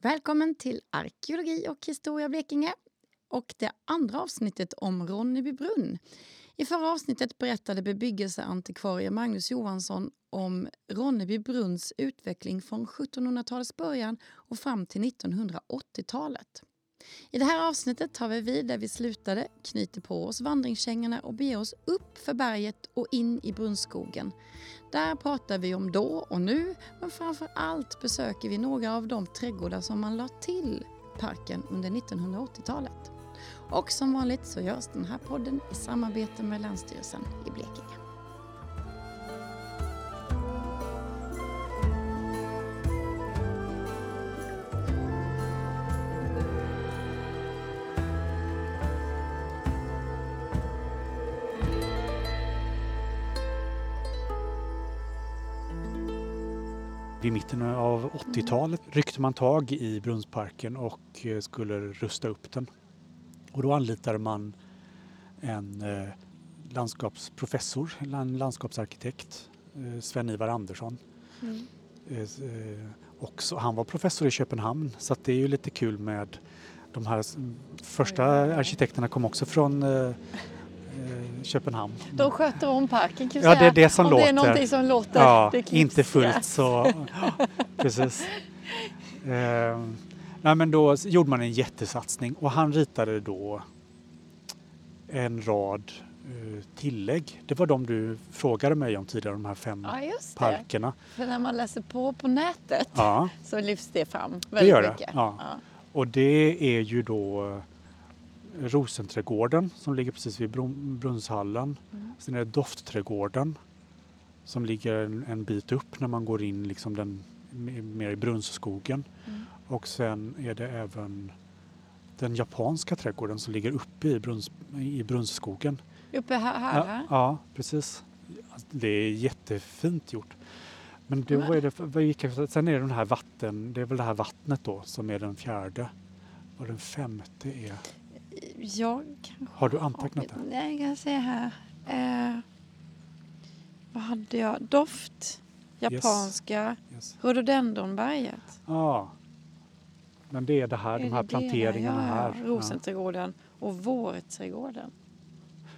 Välkommen till Arkeologi och historia Blekinge och det andra avsnittet om Ronnebybrunn. I förra avsnittet berättade bebyggelseantikvarie Magnus Johansson om Ronnebybrunns utveckling från 1700-talets början och fram till 1980-talet. I det här avsnittet tar vi vid där vi slutade, knyter på oss vandringskängorna och beger oss upp för berget och in i brunnskogen. Där pratar vi om då och nu, men framför allt besöker vi några av de trädgårdar som man lade till parken under 1980-talet. Och som vanligt så görs den här podden i samarbete med Länsstyrelsen i Blekinge. Vid mitten av 80-talet ryckte man tag i Brunnsparken och eh, skulle rusta upp den. Och då anlitade man en eh, landskapsprofessor, en landskapsarkitekt, eh, Sven-Ivar Andersson. Mm. Också, han var professor i Köpenhamn så det är ju lite kul med de här första arkitekterna kom också från Köpenhamn. De sköter om parken kan Ja, det är det som om låter. det är någonting som låter. Ja, inte fullt så. Ja, precis. Eh, nej, men då gjorde man en jättesatsning och han ritade då en rad eh, tillägg. Det var de du frågade mig om tidigare, de här fem ja, just det. parkerna. För när man läser på på nätet Ja, så lyfts det fram väldigt det gör det. mycket. Ja. Och det är ju då eh, Rosenträdgården som ligger precis vid Brun- Brunnshallen. Mm. Sen är det Doftträdgården som ligger en, en bit upp när man går in liksom den, mer i Brunnsskogen. Mm. Och sen är det även den japanska trädgården som ligger uppe i, Brunns, i Brunnsskogen. Uppe här, här, Ja, här. ja, precis. Det är jättefint gjort. Men då är det, vad gick jag- sen är det den här vatten, det är väl det här vattnet då som är den fjärde. Och den femte är, Jag kanske har du antecknat det? Nej, jag kan se här. Eh, vad hade jag? Doft, japanska, Yes. rhododendronberget. Ja. Men det är det här, Är de här det det? planteringarna ja, här. Rosenträdgården och vårträdgården.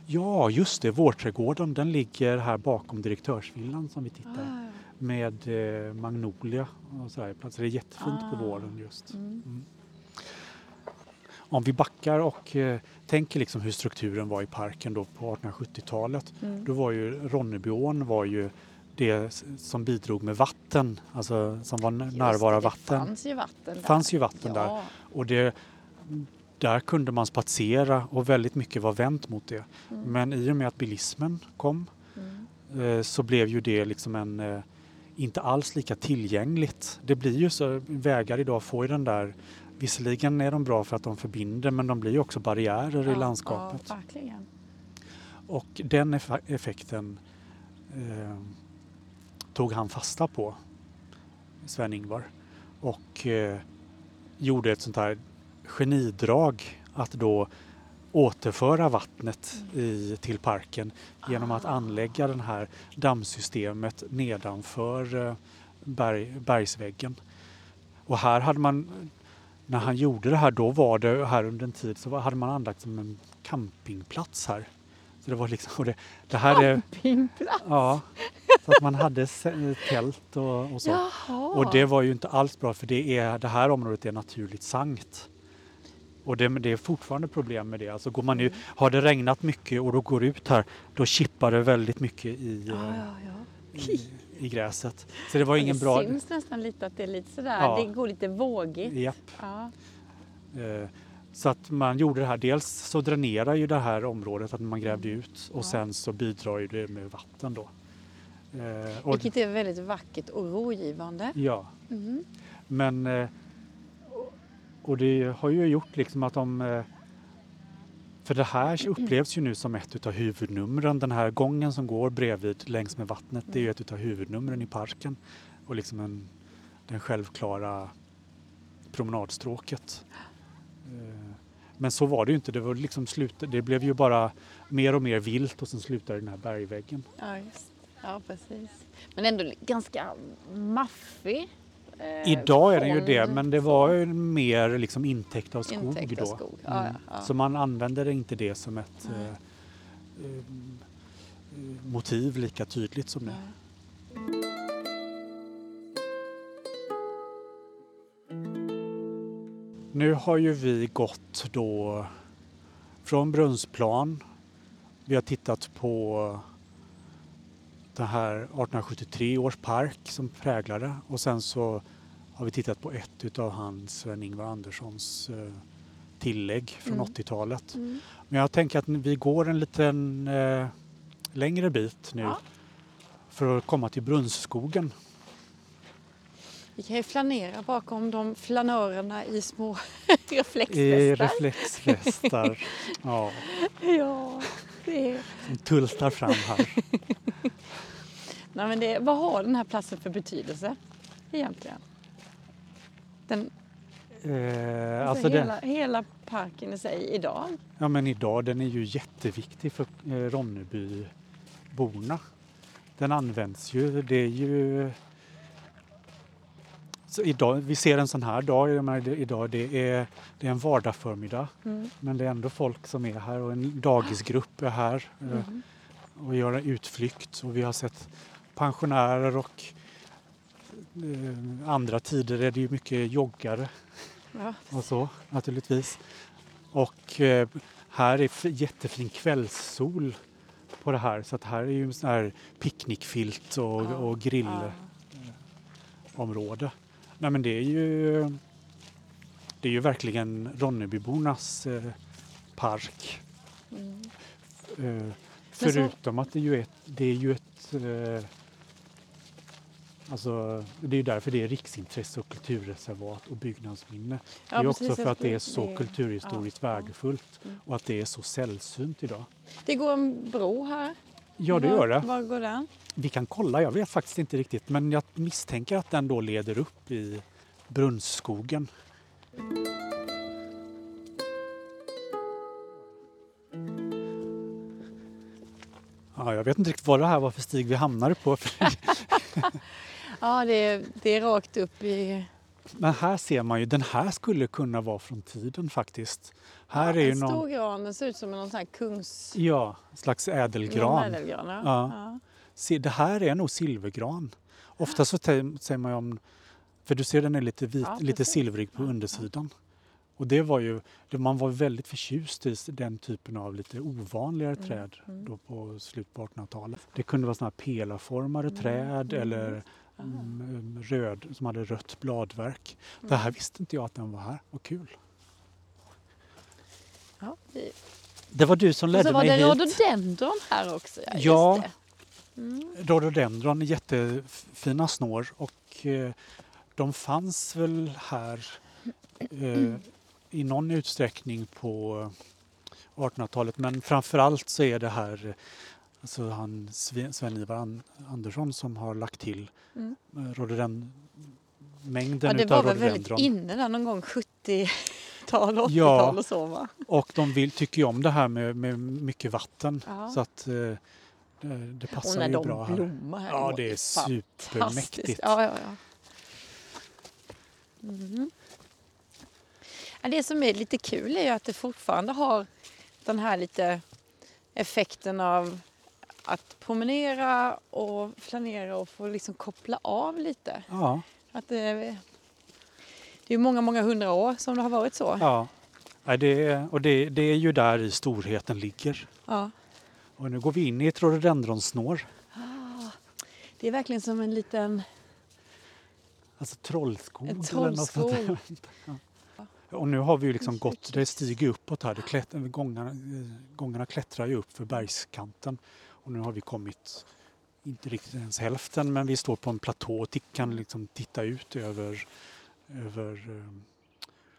Ja, just det. Vårträdgården den ligger här bakom direktörsvillan som vi tittar. Ah, Med eh, magnolia och så. Platser. Det är jättefint Ah. på våren just. mm. Mm. Om vi backar och eh, tänker liksom hur strukturen var i parken då på 1870-talet. Mm. Då var ju Ronnebyån var ju det som bidrog med vatten, alltså som var Just av det, vatten. Det fanns ju vatten där. fanns ju vatten där. ja. Och det, där kunde man spatsera och väldigt mycket var vänt mot det. Mm. Men i och med att bilismen kom Mm. eh, så blev ju det liksom en eh, inte alls lika tillgängligt. Det blir ju så, vägar idag får ju den där, visserligen är de bra för att de förbinder men de blir också barriärer i Ja, landskapet. Ja, verkligen. Och den eff- effekten eh, tog han fasta på, Sven-Ingvar. Och eh, gjorde ett sånt här genidrag att då återföra vattnet i, till parken genom att Ah. anlägga det här dammsystemet nedanför eh, berg, bergsväggen. Och här hade man, när han gjorde det här, då var det här under en tid så hade man anlagt som en campingplats här. Så det var liksom, det, det här är, Campingplats. ja, så att man hade tält och, och så. Jaha. Och det var ju inte alls bra för det, är, det här området är naturligt sankt. Och det, det är fortfarande problem med det. Alltså går man ut, har det regnat mycket och då går ut här, då chippar det väldigt mycket i, Ja, eh, ja, ja. I, gräset. Så det var ingen det bra... syns nästan lite att det är lite sådär, Ja. det går lite vågigt. Japp. Ja. Eh, Så att man gjorde det här, dels så dränerar ju det här området att man grävde ut och Ja. sen så bidrar ju det med vatten då. Eh, Och, Vilket är väldigt vackert och rogivande. ja, Mm. men eh, och det har ju gjort liksom att de för det här upplevs ju nu som ett utav huvudnumren. Den här gången som går bredvid längs med vattnet, det är ju ett utav huvudnumren i parken. Och liksom en, den självklara promenadstråket. Eh, men så var det ju inte. Det, var liksom slut, det blev ju bara mer och mer vilt och sen slutade den här bergväggen. Ja, just. ja, precis. Men ändå ganska maffig eh, Idag är den ju det, men det var ju mer liksom intäkt av skog Intäkt av då. skog. Ja, Mm. ja, ja. Så man använder inte det som ett eh, eh, motiv lika tydligt som nu. Nu har ju vi gått då från Brunnsplan. Vi har tittat på den här 1873 års park som präglar det och sen så har vi tittat på ett utav hans Sven-Ingvar Anderssons eh, tillägg från Mm. 80-talet. Mm. Men jag tänker att vi går en liten eh, längre bit nu Ja. för att komma till Brunnsskogen. Vi kan ju flanera bakom de flanörerna i små I reflexvästar. reflexvästar. ja, Ja, det är... som tultar fram här. Nej, men det, vad har den här platsen för betydelse egentligen? Den, Eh, alltså alltså den, hela, hela parken i sig idag. ja, men idag den är ju jätteviktig för eh, Ronnebyborna. Den används ju, det är ju... Så idag, vi ser en sån här dag, jag menar, det, idag det är, det är en vardagsförmiddag Mm. men det är ändå folk som är här och en dagisgrupp är här eh, Mm. och gör en utflykt och vi har sett pensionärer och eh, andra tider är det ju mycket joggare Ja, och så naturligtvis. Och eh, här är jättefin kvällssol på det här så att här är ju en sån här picknickfilt och, Ja. och grillområde. Nej men det är ju det är ju verkligen Ronnebybornas eh, park. Mm. Eh, så- förutom att det, ju är, det är ju ett eh, Alltså, det är därför det är riksintresse och kulturreservat och byggnadsminne. det är också för att det är så kulturhistoriskt ja, ja. värdefullt Mm. och att det är så sällsynt idag. Det går en bro här. Ja, det Var- gör det. Var går den? Vi kan kolla, jag vet faktiskt inte riktigt men jag misstänker att den då leder upp i Brunnsskogen. Ja, jag vet inte riktigt vad det här var för stig vi hamnade på. Ja, det är, det är rakt upp i... Men här ser man ju, den här skulle kunna vara från tiden faktiskt. Här är ju en någon, stor gran, den ser ut som en någon sån här kungs... ja, slags ädelgran. ädelgran, ja. Ja. Ja. Se, det här är nog silvergran. Ofta så säger man ju om, för du ser den är lite, vit, Ja, lite silvrig på Ja, ja. undersidan. Och det var ju, man var väldigt förtjust i den typen av lite ovanligare Mm, träd mm. då på slutet på 1800-talet. Det kunde vara såna här pelarformade Mm, träd mm. eller. Mm, röd, som hade rött bladverk. Det Mm. här visste inte jag att den var här. Vad kul! Ja, vi... Det var du som Och ledde så var mig det hit. rhododendron här också. Ja, just Ja. det. Mm. Rhododendron, jättefina snår och eh, de fanns väl här eh, i någon utsträckning på 1800-talet men framförallt så är det här eh, alltså han Sve- Sven-Ivar An- Andersson som har lagt till Mm. eh, rhododendron mängden Ja, det var väl väldigt inne där någon gång 70-tal, 80-tal Ja. och så va? Och de vill, tycker ju om det här med, med mycket vatten Ja. så att eh, det, Och passar när ju de bra här. blommar här. Ja, var det är supermäktigt. Ja, ja, ja. Mm. Ja, det som är lite kul är ju att det fortfarande har den här lite effekten av att promenera och flanera och få liksom koppla av lite. Ja, Att det, det är ju många, många hundra år som det har varit så. Ja, Nej, det är, och det, det är ju där i storheten ligger. Ja. Och nu går vi in i ett rhododendronsnår. Ah, det är verkligen som en liten... Alltså trollskog. En trollskog. Och nu har vi ju liksom gått, det stiger uppåt här. Det klätt, gångarna, eh, gångarna klättrar ju upp för bergskanten. Och nu har vi kommit, inte riktigt ens hälften, men vi står på en platå och kan liksom titta ut över, över eh,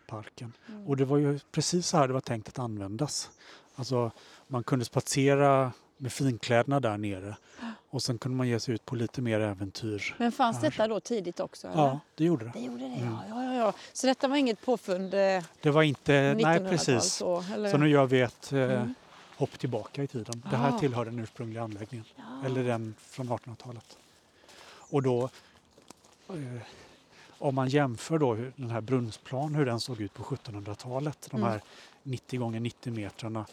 parken. Mm. Och det var ju precis så här det var tänkt att användas. Alltså man kunde spatsera med finkläderna där nere och sen kunde man ge sig ut på lite mer äventyr. Men fanns Här. detta då tidigt också? Eller? Ja, det gjorde det. Det gjorde det, Mm. ja. ja, ja. Så detta var inget påfund eh, Det var inte, nej 1900-tal? precis. Så? Så nu gör vi ett eh, Mm. Hopp tillbaka i tiden. Det här tillhör den ursprungliga anläggningen, Ja. eller den från 1800-talet. Och då, eh, om man jämför då den här Brunnsplan, hur den såg ut på 1700-talet, de Mm. här 90 gånger 90 metrarna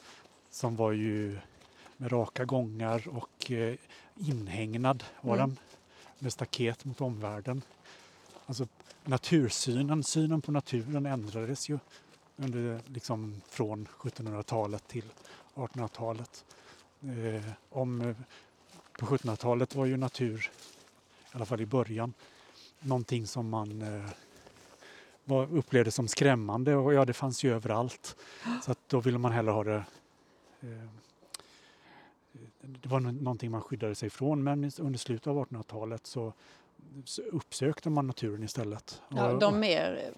som var ju med raka gångar och eh, inhägnad var Mm. den med staket mot omvärlden. Alltså natursynen, synen på naturen ändrades ju under, liksom, från 1700-talet till 1800-talet. Eh, om, eh, på 1700-talet var ju natur, i alla fall i början, någonting som man eh, var, upplevde som skrämmande och ja, det fanns ju överallt. Så att då ville man hellre ha det eh, det var nå- någonting man skyddade sig från men under slutet av 1800-talet så uppsökte man naturen istället. Ja, de mer...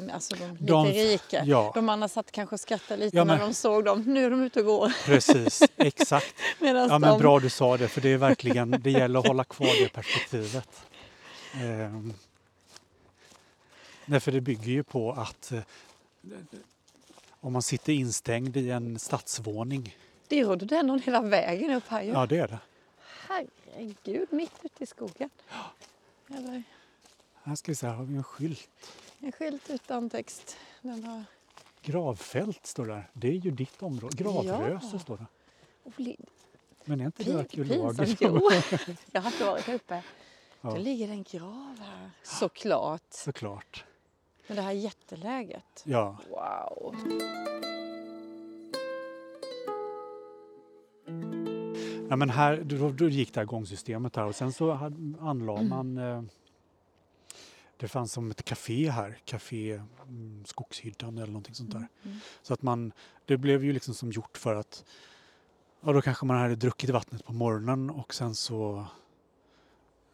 be- Alltså de lite De- rika. Ja, De andra satt kanske och skrattade lite Ja, när men- de såg dem. Nu är de ute och går. precis. Exakt. Ja, men bra du sa det, för det är verkligen, det gäller att hålla kvar det perspektivet. Ehm, nej, för det bygger ju på att eh, om man sitter instängd i en stadsvåning, Det den någon hela vägen upp här ju. ja det är det. Herregud, mitt ute i skogen. Eller Här ska vi se, här har vi en skylt. En skylt utan text. Den har... Gravfält står där. Det är ju ditt område. Gravröse Ja. står det. Men är inte det arkeologiskt? pinsamt. Jo, jag har inte varit här uppe. Ja. Då ligger det en grav här. Såklart. Såklart. Men det här jätteläget. Ja. Wow. Ja, men här, då, då gick det här gångsystemet här och sen så anlade man eh, det fanns som ett café här, Café mm, Skogshyddan eller någonting sånt där. Mm. Så att man, det blev ju liksom som gjort för att ja, då kanske man hade druckit vattnet på morgonen och sen så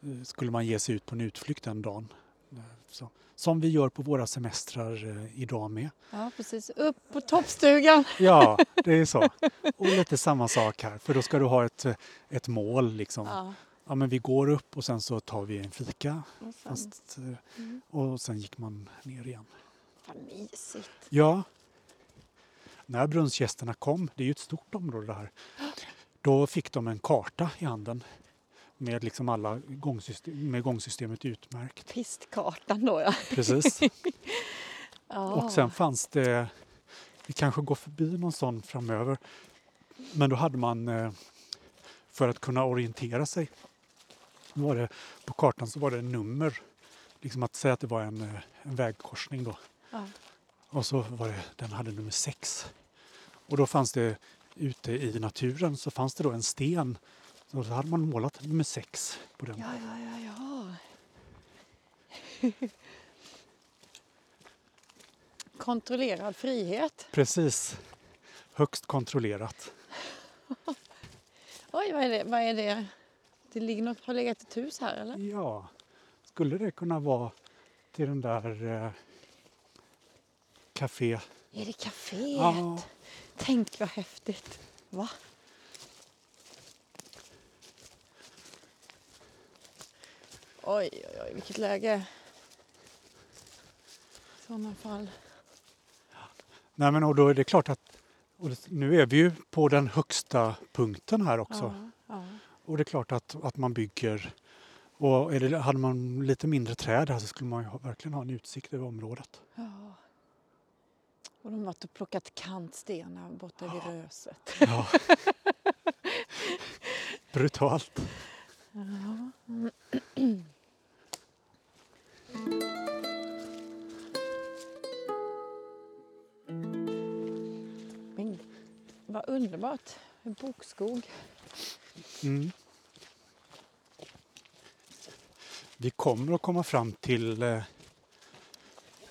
eh, skulle man ge sig ut på en utflykt den dagen. Eh, Så, som vi gör på våra semestrar eh, idag med. Ja, precis. Upp på toppstugan. Ja, det är så. Och lite samma sak här, för då ska du ha ett, ett mål liksom. Ja. Ja, men vi går upp och sen så tar vi en fika. Och sen, Fast, mm. och sen gick man ner igen. Vad mysigt. Ja. När brunnsgästerna kom, det är ju ett stort område det här, då fick de en karta i handen med liksom alla gångsystem, med gångsystemet utmärkt. Pistkartan då ja. Precis. ja. Och sen fanns det, vi kanske går förbi någon sån framöver, men då hade man eh, för att kunna orientera sig, var det, på kartan så var det nummer, liksom att säga att det var en, eh, en vägkorsning då. Ja. Och så var det, den hade nummer sex. Och då fanns det ute i naturen så fanns det då en sten. Så då hade man målat nummer sex på den. Ja, ja, ja, ja. Kontrollerad frihet. Precis. Högst kontrollerat. Oj, vad är det? Vad är det? Det ligger något, har legat ett hus här eller? Ja, skulle det kunna vara till den där eh, café? Är det kaféet? Ja, Tänk vad häftigt. Va? Oj, oj, oj, vilket läge. I sådana fall. nej men och då är det klart att nu är vi ju på den högsta punkten här också. Ja, ja. Och det är klart att, att man bygger och det, hade man lite mindre träd här så skulle man ha, verkligen ha en utsikt över området. ja. Och de har varit och plockat kantstenar borta vid Röset. Ja. Brutalt. Ja. Men vad underbart. En bokskog. Mm. Vi kommer att komma fram till eh,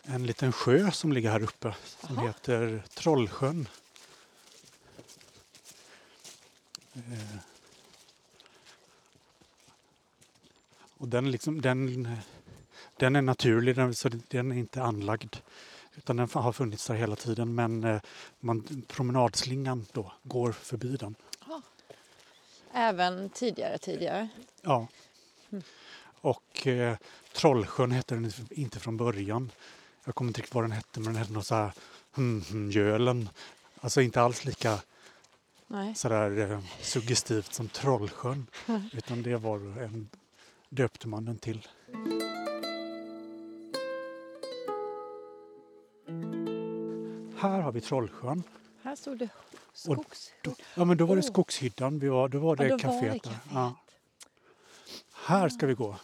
en liten sjö som ligger här uppe som Jaha. heter Trollsjön. Eh, och den, liksom, den, den är naturlig, den, så den är inte anlagd. Utan den har funnits där hela tiden men eh, man, promenadslingan då går förbi den. Även tidigare, tidigare. Ja. Mm. Eh, Trollsjön hette den inte från början. Jag kommer inte riktigt vad den hette, men den hette något så här hm. Alltså inte alls lika Nej. sådär eh, suggestivt som Trollsjön. Utan det var en, döpte man den till. Här har vi Trollsjön. Här stod det skogshyddan. Ja, men då var det skogshyddan. Vi var, då var det ja, då kaféet. Var det kaféet. Ja. Här ska vi gå.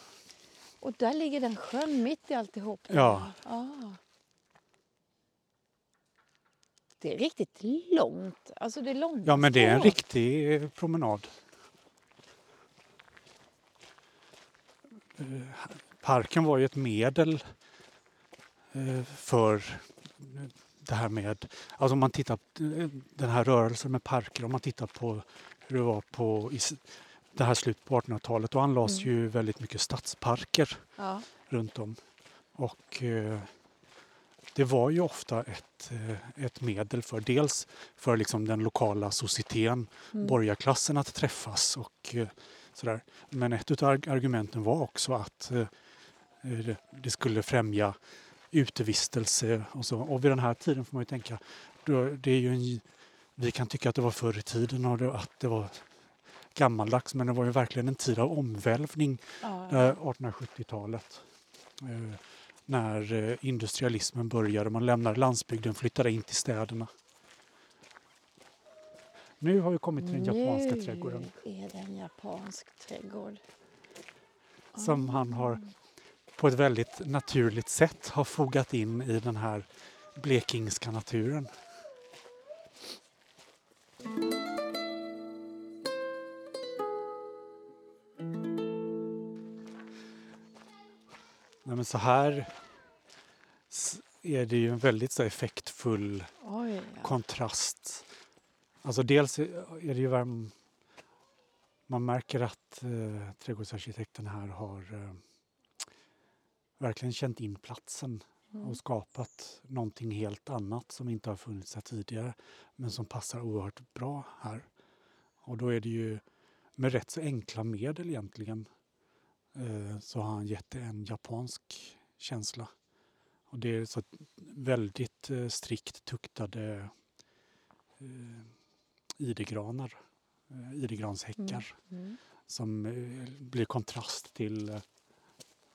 Och där ligger den sjön mitt i alltihop. Ja. Ah. Det är riktigt långt. Alltså det är långa Ja, men det är en riktig promenad. Eh, Parken var ju ett medel eh, för det här med, alltså om man tittar på eh, den här rörelsen med parker, om man tittar på hur det var på det här slutet på 1800-talet, då anlades Mm. ju väldigt mycket stadsparker Ja. runt om. Och eh, det var ju ofta ett, eh, ett medel för dels för liksom den lokala societeten, Mm. borgarklassen att träffas och eh, sådär. Men ett av argumenten var också att eh, det- skulle främja utevistelse och så. Och vid den här tiden får man ju tänka, det är ju en, vi kan tycka att det var förr i tiden och att det var gammaldags men det var ju verkligen en tid av omvälvning Ja, eh, 1870-talet. Eh, när eh, industrialismen började, man lämnade landsbygden, flyttade in till städerna. Nu har vi kommit till den japanska trädgården Nu är det en japansk trädgård. som han har på ett väldigt naturligt sätt har fogat in i den här blekingska naturen. Nej, men så här är det ju en väldigt så effektfull Oj, ja. kontrast. Alltså dels är det ju värm... Man märker att eh, trädgårdsarkitekten här har eh, verkligen känt in platsen Mm. och skapat någonting helt annat som inte har funnits här tidigare men som passar oerhört bra här. Och då är det ju med rätt så enkla medel egentligen så har han gett det en japansk känsla. Och det är så väldigt eh, strikt tuktade eh, idegranar, eh, idegranshäckar Mm. som eh, blir kontrast till eh,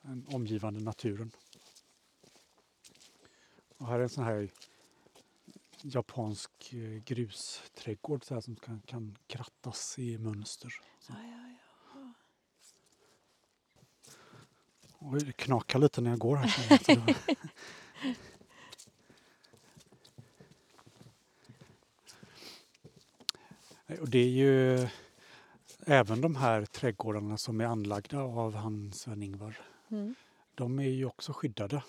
den omgivande naturen. Och här är en sån här japansk eh, grusträdgård så här, som kan, kan krattas i mönster. Ja, ja. Oj, det knakar lite när jag går här. Och det är ju även de här trädgårdarna som är anlagda av han Sven-Ingvar. Mm. De är ju också skyddade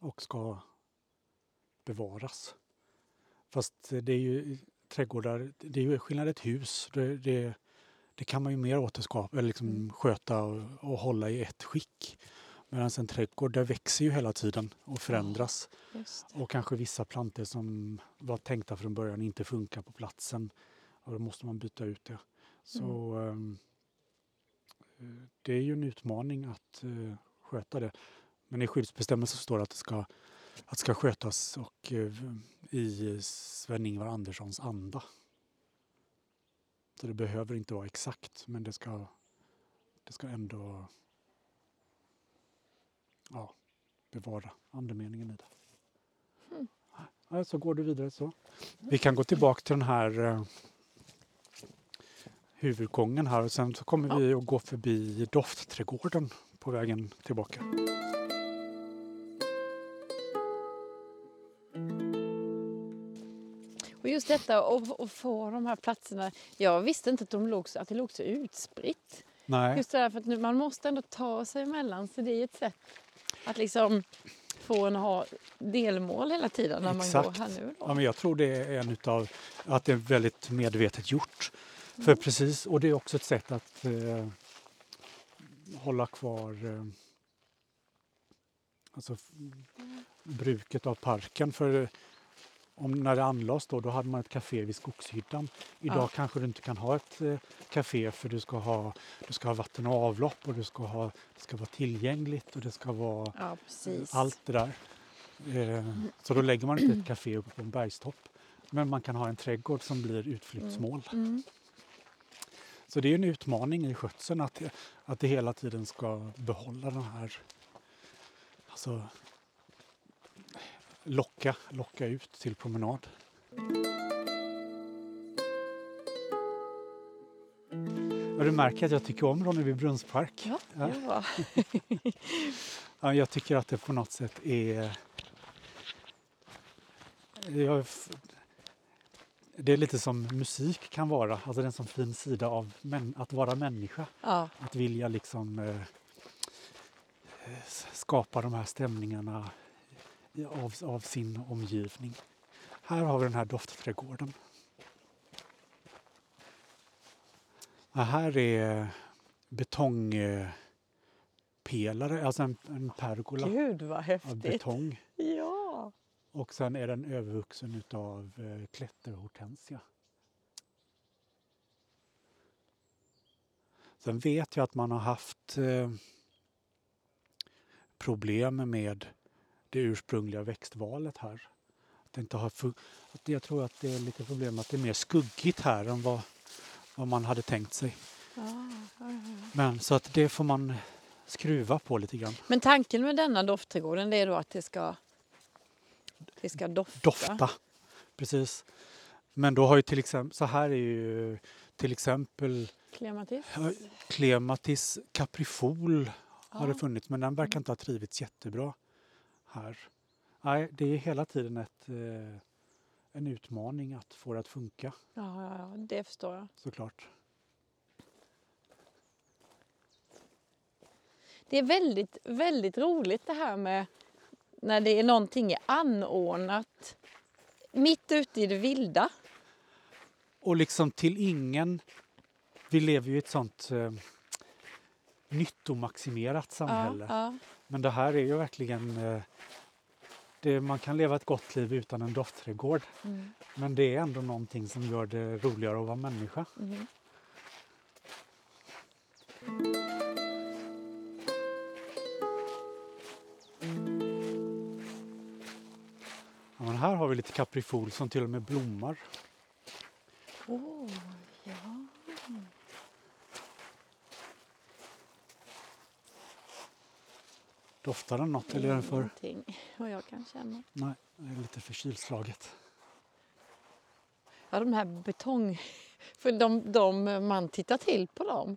och ska bevaras. Fast det är ju trädgårdar, det är ju skillnad ett hus. Det, det, det kan man ju mer återskapa, eller liksom Mm. sköta och, och hålla i ett skick. Medan en trädgård, där växer ju hela tiden och förändras. Och kanske vissa plantor som var tänkta från början inte funkar på platsen. Och då måste man byta ut det. Så ehm, eh, det är ju en utmaning att eh, sköta det. Men i skyddsbestämmelsen står det att det ska, att det ska skötas och, eh, i Sven-Ingvar Anderssons anda. Så det behöver inte vara exakt men det ska, det ska ändå ja, bevara andemeningen i det. Mm. Ja, så går du vidare så. Vi kan gå tillbaka till den här eh, huvudgången här och sen så kommer vi att gå förbi doftträdgården på vägen tillbaka. Och just detta att få de här platserna. Jag visste inte att, de låg att det låg så utspritt. Nej, Just det där för att nu, man måste ändå ta sig emellan. Så det är ett sätt att liksom få en ha delmål hela tiden när man Exakt. går här nu. Då. ja, men jag tror det är en utav att det är väldigt medvetet gjort. För precis, och det är också ett sätt att eh, hålla kvar eh, alltså, f- bruket av parken. För om, när det anlades då, då hade man ett café vid Skogshyddan. Idag Ja. kanske du inte kan ha ett eh, café för du ska, ha, du ska ha vatten och avlopp och du ska ha, det ska vara tillgängligt och det ska vara Ja, allt det där. Eh, så då lägger man inte ett café uppe på en bergstopp. Men man kan ha en trädgård som blir utflyktsmål. Mm. Så det är en utmaning i skötseln att, att det hela tiden ska behålla den här... Alltså, locka, locka ut till promenad. Ja, du märker att jag tycker om Ronnebybrunnspark. Ja, Ja. var. Ja, jag tycker att det på något sätt är... Jag, det är lite som musik kan vara, alltså det är en sån fin sida av att vara människa. Ja, Att vilja liksom eh, s- skapa de här stämningarna av, av sin omgivning. Här har vi den här doftträdgården. Ja, här är betongpelare, alltså en, en pergola gud vad av häftigt. betong. Ja. Och sen är den övervuxen utav eh, klätterhortensia. Sen vet jag att man har haft eh, problem med det ursprungliga växtvalet här. Att det inte har att jag tror att det är lite problem att det är mer skuggigt här än vad, vad man hade tänkt sig. Ja, ja, ja. Men så att det får man skruva på lite grann. Men tanken med denna doftträdgården det är då att det ska, det ska dofta. dofta. Precis. Men då har ju till exempel, så här är ju till exempel Klematis. Ja, Clematis caprifol har det funnits men den verkar inte ha trivits jättebra här. Nej, det är hela tiden ett, eh, en utmaning att få det att funka Ja, ja, ja, det förstår jag. såklart. Det är väldigt, väldigt roligt det här med när det är någonting är anordnat mitt ute i det vilda. Och liksom till ingen, vi lever ju i ett sånt eh, nyttomaximerat samhälle. Ja, Men det här är ju verkligen, eh, det, man kan leva ett gott liv utan en doftträdgård. Mm, Men det är ändå någonting som gör det roligare att vara människa. mm. Ja, men här har vi lite kaprifol som till och med blommar. Oh, ja. Doftar den något eller är den för... Ingenting vad jag kan känna. Nej, det är lite för kylslaget. Ja, de här betong... För de, de man tittar till på dem.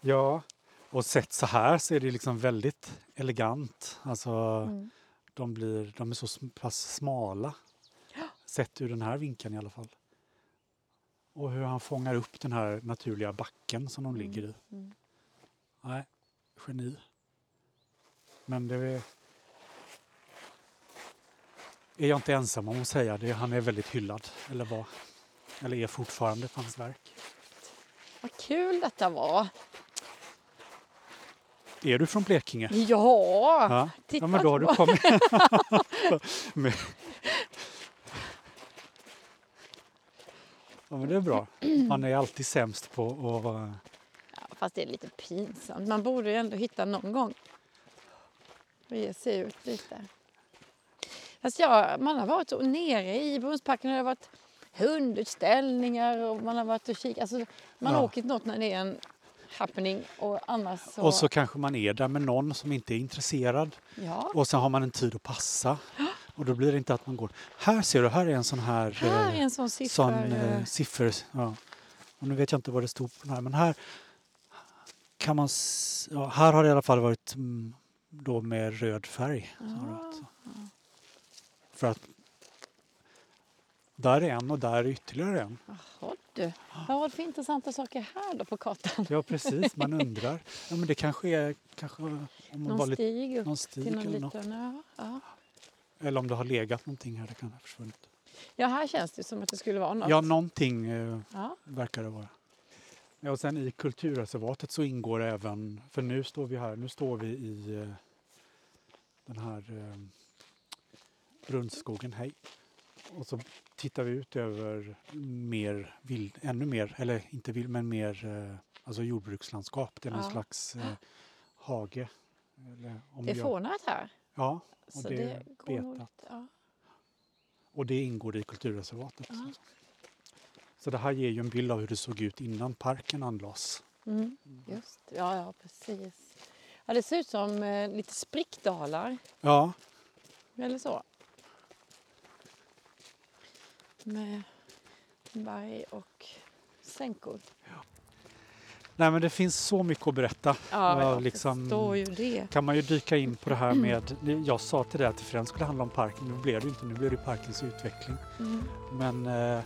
Ja, och sett så här så är det liksom väldigt elegant. Alltså, Mm. de, blir, de är så pass smala. Sett ur den här vinkeln i alla fall. Och hur han fångar upp den här naturliga backen som de ligger i. Mm. Nej, geni. Men det är... Är jag inte ensam om att säga det. Han är väldigt hyllad. Eller var. Eller är fortfarande på hans verk. Vad kul detta var. Är du från Blekinge? Ja, Ja, titta ja men då har du kommit... med... Ja men det är bra. Man är alltid sämst på att... Ja, fast det är lite pinsamt. Man borde ju ändå hitta någon gång och ge sig ut lite. Fast ja, man har varit och nere i Brunnsparken och det har varit hundutställningar och man har varit och kikat. Alltså, man har Ja. åkt till något när det är en happening och annars så... Och så kanske man är där med någon som inte är intresserad. ja, Och sen har man en tid att passa. Och då blir det inte att man går... Här ser du, här är en sån här... här eh, är en sån siffra. sån eh, siffror. Ja. Och nu vet jag inte vad det stod på den här, men här kan man... Ja, här har det i alla fall varit mm, då med röd färg. Så har det varit. För att där är en och där är ytterligare en. Jaha du, vad var det för intressanta saker här då på kartan? Ja precis, man undrar. Ja, men det kanske är kanske om man Någon bara lite, stig upp någon stig till någon eller något. liten... Ja, ja. Eller om det har legat någonting här, det kan ha försvunnit. ja, här känns det som att det skulle vara något. Ja, någonting eh, Ja. verkar det vara. Ja, och sen i kulturreservatet så ingår även, för nu står vi här, nu står vi i eh, den här eh, Brunnsskogen, hej. Och så tittar vi ut över mer vild, ännu mer, eller inte vild, men mer eh, alltså jordbrukslandskap. Det är någon Ja. slags eh, hage. Eller om Det är jag- fånat här. Ja, Så det är betat. lite, ja. och det ingår i kulturreservatet. Ja. Så det här ger ju en bild av hur det såg ut innan parken anlades. Mm, just ja, ja, precis. Ja, det ser ut som eh, lite sprickdalar Ja, eller så. med berg och sänkor. Nej, men det finns så mycket att berätta. Ja, Ja, jag liksom- ju det. kan man ju dyka in på det här med, jag sa till dig att det främst skulle handla om parken, nu blev det inte, nu blev det parkens utveckling. Mm. Men eh,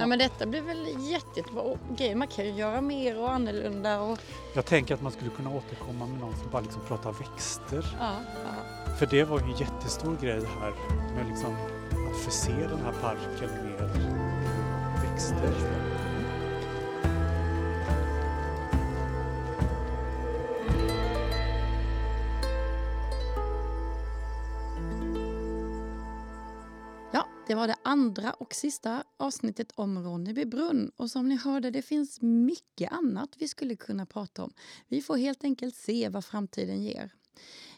Nej, men detta blir väl jätte- jättebra grej. Man kan ju göra mer och annorlunda. Och, jag tänker att man skulle kunna återkomma med någon som bara liksom pratar växter. ja, ja. För det var ju en jättestor grej här med liksom att förse den här parken med växter. Andra och sista avsnittet om Ronneby brunn. Och som ni hörde, det finns mycket annat vi skulle kunna prata om. Vi får helt enkelt se vad framtiden ger.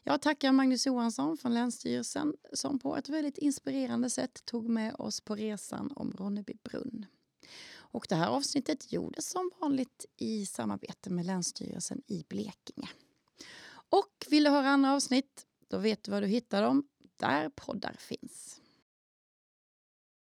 Jag tackar Magnus Johansson från Länsstyrelsen som på ett väldigt inspirerande sätt tog med oss på resan om Ronneby brunn. Och det här avsnittet gjordes som vanligt i samarbete med Länsstyrelsen i Blekinge. Och vill du höra andra avsnitt? Då vet du var du hittar dem, där poddar finns.